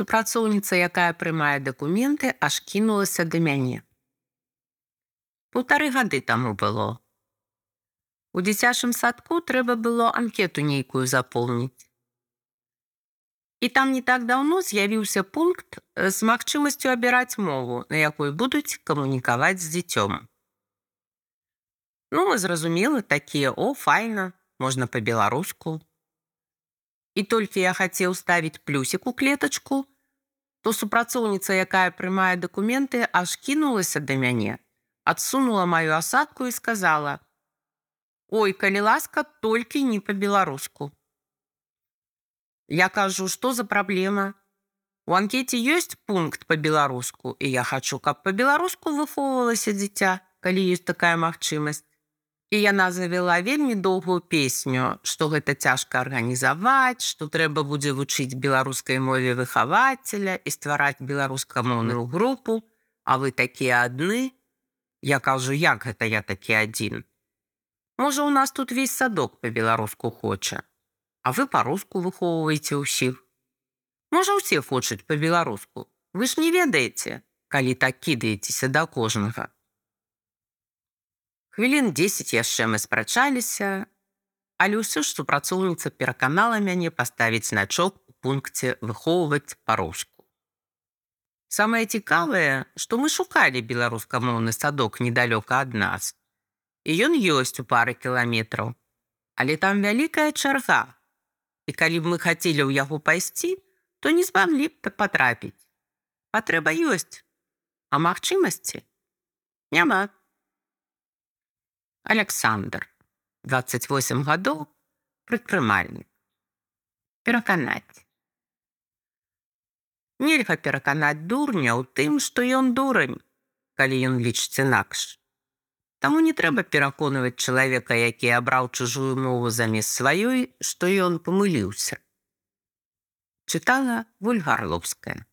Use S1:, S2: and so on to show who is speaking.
S1: Супрацоўніца, якая прымае дакументы, аж кінулася да мяне. Паўтары гады таму было. У дзіцячым садку трэба было анкету нейкую запоўніць. І там не так даўно з'явіўся пункт з магчымасцю абіраць мову, на якой будуць камунікаваць з дзіцём. Ну мы зразумелы такія о файна, можна па-беларуску. І толькі я хацеў ставіць плюсік у клетачку, то супрацоўніца, якая прымае дакументы, аж кінулася да мяне, адсунула маю асадку і сказала: « Ой, калі ласка, толькі не па-беларуску. Я кажу, што за праблема. У анкеце ёсць пункт па-беларуску, і я хачу, каб па-беларуску выхоўвалася дзіця, калі ёсць такая магчымасць. І яна завяла вельмі доўгую песню, што гэта цяжка арганізаваць, што трэба будзе вучыць беларускай мове выхавацеля і ствараць беларускамоўную групу, А вы такія адны. Я кажу, як гэта я такі адзін. Можа, у нас тут весь садок па-беларуску хоча, А вы па-руску выхоўваеце ўсіх. Можа, усе хочуць па-беларуску. Вы ж не ведаеце, калі так кідаецеся да кожнага. Хвілін 10 яшчэ мы спрачаліся, але ўсё ж супрацоўніца пераканала мяне паставіць значок у пункце выхоўваць па-руску. Самае цікавае, што мы шукалі беларускамоўны садок недалёка ад нас. І ён ёсць у пары кіламетраў, але там вялікая чарга. І калі б мы хацелі ў яго пайсці, то не змаглі б патрапіць. Патрэба ёсць, а магчымасці няма. Александр, 28 гадоў, прадпрымальнік. Пераканаць. Нельга пераканаць дурня ў тым, што ён дурань, калі ён лічыць інакш. Таму не трэба пераконваць чалавека, які абраў чужую мову замест сваёй, што ён памыліўся. Чытала вульгарловская.